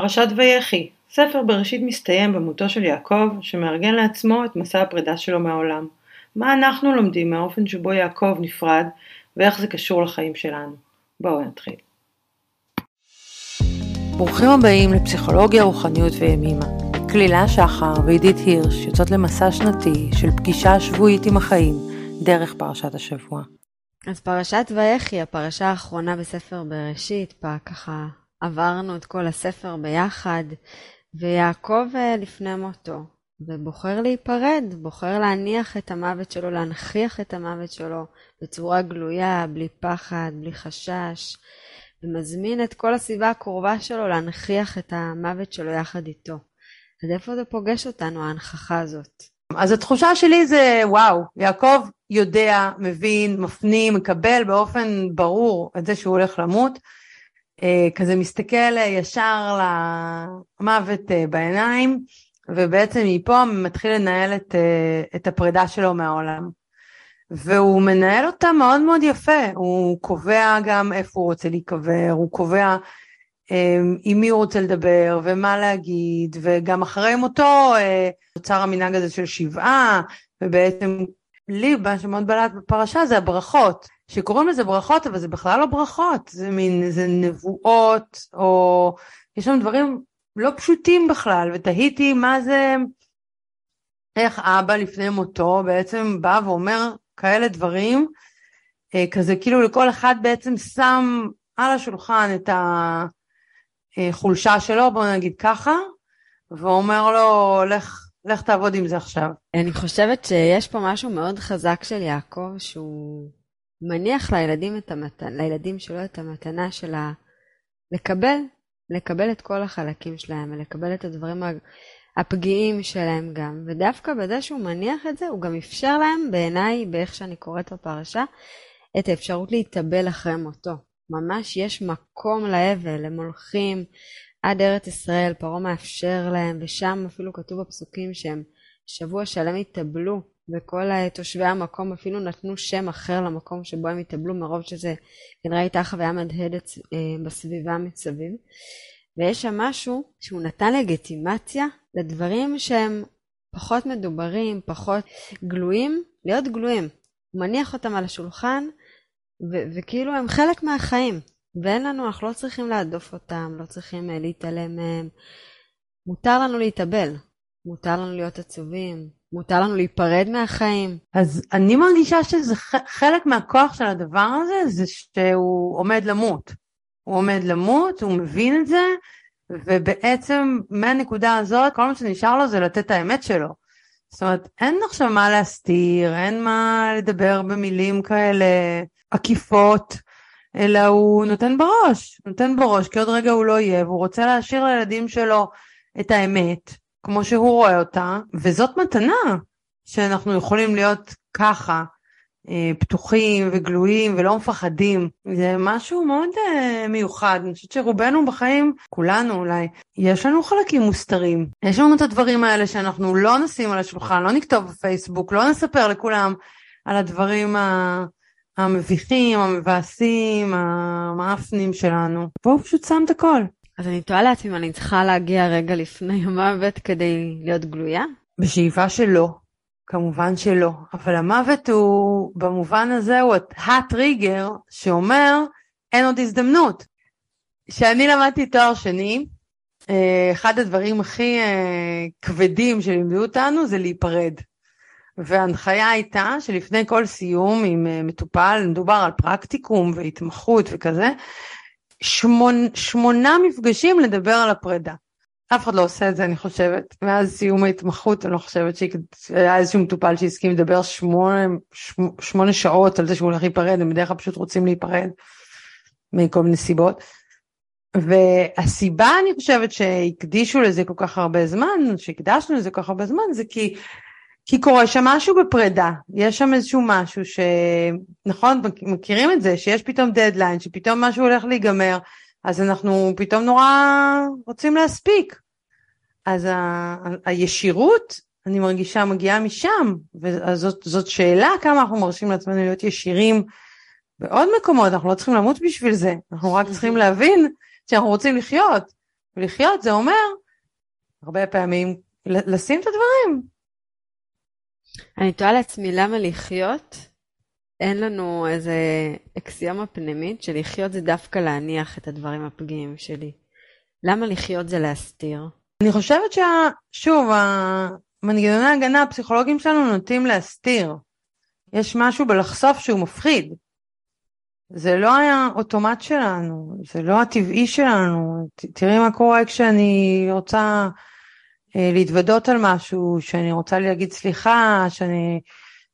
פרשת ויחי, ספר בראשית מסתיים במותו של יעקב, שמארגן לעצמו את מסע הפרידה שלו מהעולם. מה אנחנו לומדים מהאופן שבו יעקב נפרד, ואיך זה קשור לחיים שלנו. בואו נתחיל. ברוכים הבאים לפסיכולוגיה, רוחניות וימימה. כלילה שחר ועידית הירש יוצאות למסע שנתי של פגישה שבועית עם החיים, דרך פרשת השבוע. אז פרשת ויחי, הפרשה האחרונה בספר בראשית, בה ככה עברנו את כל הספר ביחד, ויעקב אה, לפני מותו, ובוחר להיפרד, בוחר להניח את המוות שלו, להנכיח את המוות שלו בצורה גלויה, בלי פחד, בלי חשש, ומזמין את כל הסביבה הקרובה שלו להנכיח את המוות שלו יחד איתו. אז איפה זה פוגש אותנו, ההנכחה הזאת? אז התחושה שלי זה, וואו, יעקב יודע, מבין, מפנים, מקבל באופן ברור את זה שהוא הולך למות. אה, כזה מסתכל ישר למוות אה, בעיניים, ובעצם מפה מתחיל לנהל את, אה, את הפרידה שלו מהעולם. והוא מנהל אותה מאוד מאוד יפה, הוא קובע גם איפה הוא רוצה להיקבר, הוא קובע עם מי הוא רוצה לדבר ומה להגיד, וגם אחרי מותו נוצר המנהג הזה של שבעה, ובעצם לי מה שמאוד בלט בפרשה זה הברכות. שקוראים לזה ברכות, אבל זה בכלל לא ברכות, זה מין, זה נבואות, או יש שם דברים לא פשוטים בכלל, ותהיתי מה זה, איך אבא לפני מותו בעצם בא ואומר כאלה דברים, אה, כזה כאילו לכל אחד בעצם שם על השולחן את החולשה שלו, בוא נגיד ככה, ואומר לו, לך, לך תעבוד עם זה עכשיו. אני חושבת שיש פה משהו מאוד חזק של יעקב, שהוא מניח לילדים, את המתנה, לילדים שלו את המתנה של ה... לקבל, לקבל את כל החלקים שלהם ולקבל את הדברים הפגיעים שלהם גם. ודווקא בזה שהוא מניח את זה, הוא גם אפשר להם, בעיניי, באיך שאני קוראת בפרשה, את האפשרות להתאבל אחרי מותו. ממש יש מקום לאבל, הם הולכים עד ארץ ישראל, פרעה מאפשר להם, ושם אפילו כתוב בפסוקים שהם שבוע שלם התאבלו וכל תושבי המקום אפילו נתנו שם אחר למקום שבו הם התאבלו, מרוב שזה כנראה הייתה חוויה מהדהדת אה, בסביבה מסביב. ויש שם משהו שהוא נתן לגיטימציה לדברים שהם פחות מדוברים, פחות גלויים, להיות גלויים. הוא מניח אותם על השולחן, ו- וכאילו הם חלק מהחיים. ואין לנו, אנחנו לא צריכים להדוף אותם, לא צריכים uh, להתעלם מהם. מותר לנו להתאבל, מותר לנו להיות עצובים, מותר לנו להיפרד מהחיים. אז אני מרגישה שזה חלק מהכוח של הדבר הזה, זה שהוא עומד למות. הוא עומד למות, הוא מבין את זה, ובעצם מהנקודה הזאת, כל מה שנשאר לו זה לתת את האמת שלו. זאת אומרת, אין עכשיו מה להסתיר, אין מה לדבר במילים כאלה עקיפות, אלא הוא נותן בראש, נותן בראש, כי עוד רגע הוא לא יהיה, והוא רוצה להשאיר לילדים שלו את האמת, כמו שהוא רואה אותה, וזאת מתנה שאנחנו יכולים להיות ככה, אה, פתוחים וגלויים ולא מפחדים. זה משהו מאוד uh, מיוחד. אני חושבת שרובנו בחיים, כולנו אולי, יש לנו חלקים מוסתרים. יש לנו את הדברים האלה שאנחנו לא נשים על השולחן, לא נכתוב בפייסבוק, לא נספר לכולם על הדברים ה... המביכים, המבאסים, המאפנים שלנו. בואו פשוט שם את הכל. אז אני תוהה לעצמי אם אני צריכה להגיע רגע לפני המוות כדי להיות גלויה? בשאיפה שלא, כמובן שלא. אבל המוות הוא, במובן הזה, הוא הטריגר שאומר, אין עוד הזדמנות. כשאני למדתי תואר שני, אה, אחד הדברים הכי אה, כבדים שלימדו אותנו זה להיפרד. וההנחיה הייתה שלפני כל סיום עם אה, מטופל, מדובר על פרקטיקום והתמחות וכזה, שמונ, שמונה מפגשים לדבר על הפרידה. אף אחד לא עושה את זה, אני חושבת. מאז סיום ההתמחות, אני לא חושבת שהיה איזשהו מטופל שהסכים לדבר שמונה, שמונה שעות על זה שהוא הולך להיפרד, הם בדרך כלל פשוט רוצים להיפרד מכל מיני סיבות. והסיבה, אני חושבת, שהקדישו לזה כל כך הרבה זמן, שהקדשנו לזה כל כך הרבה זמן, זה כי כי קורה שם משהו בפרידה, יש שם איזשהו משהו ש... נכון, מכירים את זה, שיש פתאום דדליין, שפתאום משהו הולך להיגמר, אז אנחנו פתאום נורא רוצים להספיק. אז ה... הישירות, אני מרגישה, מגיעה משם, וזאת שאלה כמה אנחנו מרשים לעצמנו להיות ישירים בעוד מקומות, אנחנו לא צריכים למות בשביל זה, אנחנו רק צריכים להבין שאנחנו רוצים לחיות. ולחיות זה אומר, הרבה פעמים, לשים את הדברים. אני תוהה לעצמי למה לחיות, אין לנו איזה אקסיומה פנימית שלחיות זה דווקא להניח את הדברים הפגיעים שלי. למה לחיות זה להסתיר? אני חושבת ששוב, המנגנוני ההגנה הפסיכולוגיים שלנו נוטים להסתיר. יש משהו בלחשוף שהוא מפחיד. זה לא היה אוטומט שלנו, זה לא הטבעי שלנו. ת, תראי מה קורה כשאני רוצה להתוודות על משהו, שאני רוצה להגיד סליחה, שאני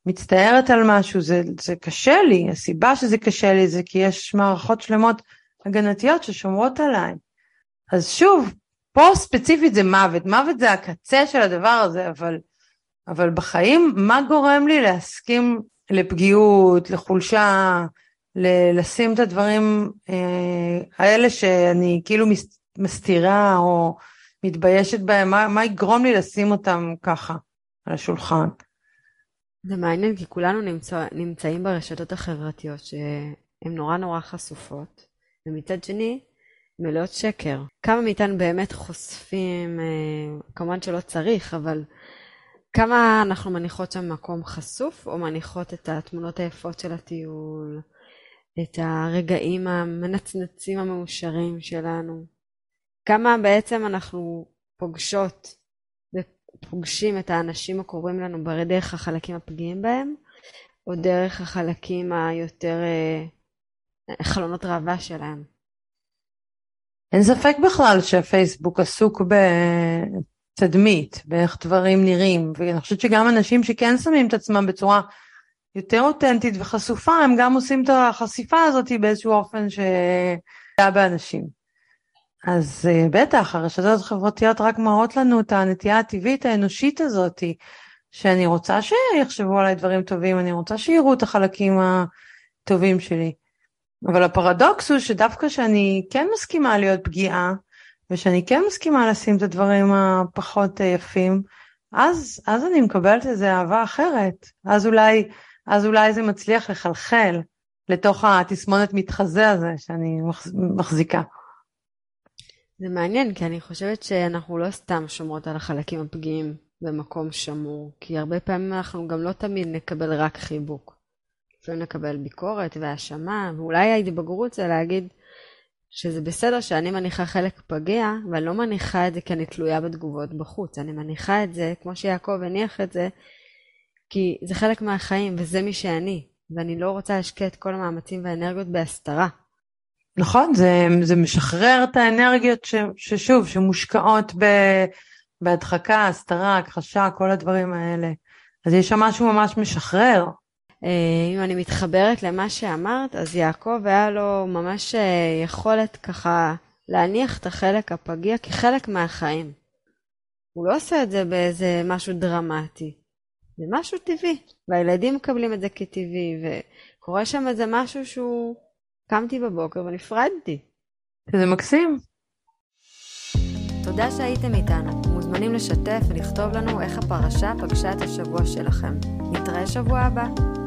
מצטערת על משהו, זה, זה קשה לי. הסיבה שזה קשה לי זה כי יש מערכות שלמות הגנתיות ששומרות עליי. אז שוב, פה ספציפית זה מוות, מוות זה הקצה של הדבר הזה, אבל, אבל בחיים, מה גורם לי להסכים לפגיעות, לחולשה, ל- לשים את הדברים אה, האלה שאני כאילו מס, מסתירה או מתביישת בהם, מה, מה יגרום לי לשים אותם ככה על השולחן? זה מעניין, כי כולנו נמצא, נמצאים ברשתות החברתיות שהן נורא נורא חשופות, ומצד שני, מלאות שקר. כמה מאיתנו באמת חושפים, אה, כמובן שלא צריך, אבל כמה אנחנו מניחות שם מקום חשוף, או מניחות את התמונות היפות של הטיול, את הרגעים המנצנצים המאושרים שלנו. כמה בעצם אנחנו פוגשות ופוגשים את האנשים הקרובים לנו דרך החלקים הפגיעים בהם, או דרך החלקים היותר אה, חלונות ראווה שלהם. אין ספק בכלל שהפייסבוק עסוק בתדמית, באיך דברים נראים, ואני חושבת שגם אנשים שכן שמים את עצמם בצורה יותר אותנטית וחשופה, הם גם עושים את החשיפה הזאת באיזשהו אופן שהיה באנשים. אז uh, בטח, הרשתות החברתיות רק מראות לנו את הנטייה הטבעית האנושית הזאת, שאני רוצה שיחשבו עליי דברים טובים, אני רוצה שיראו את החלקים הטובים שלי. אבל הפרדוקס הוא שדווקא שאני כן מסכימה להיות פגיעה, ושאני כן מסכימה לשים את הדברים הפחות אה, יפים, אז, אז אני מקבלת איזו אהבה אחרת. אז אולי, אז אולי זה מצליח לחלחל לתוך התסמונת מתחזה הזה שאני מחזיקה. זה מעניין, כי אני חושבת שאנחנו לא סתם שומרות על החלקים הפגיעים במקום שמור, כי הרבה פעמים אנחנו גם לא תמיד נקבל רק חיבוק. לפעמים לקבל ביקורת והאשמה, ואולי ההתבגרות זה להגיד שזה בסדר שאני מניחה חלק פגיע, ואני לא מניחה את זה כי אני תלויה בתגובות בחוץ, אני מניחה את זה, כמו שיעקב הניח את זה, כי זה חלק מהחיים וזה מי שאני, ואני לא רוצה להשקיע את כל המאמצים והאנרגיות בהסתרה. נכון, זה, זה משחרר את האנרגיות ש, ששוב, שמושקעות ב, בהדחקה, הסתרה, הכחשה, כל הדברים האלה. אז יש שם משהו ממש משחרר. אה, אם אני מתחברת למה שאמרת, אז יעקב היה לו ממש אה, יכולת ככה להניח את החלק הפגיע כחלק מהחיים. הוא לא עושה את זה באיזה משהו דרמטי, זה משהו טבעי, והילדים מקבלים את זה כטבעי, וקורה שם איזה משהו שהוא... קמתי בבוקר ונפרדתי. זה מקסים. תודה שהייתם איתנו. מוזמנים לשתף ולכתוב לנו איך הפרשה פגשה את השבוע שלכם. נתראה שבוע הבא.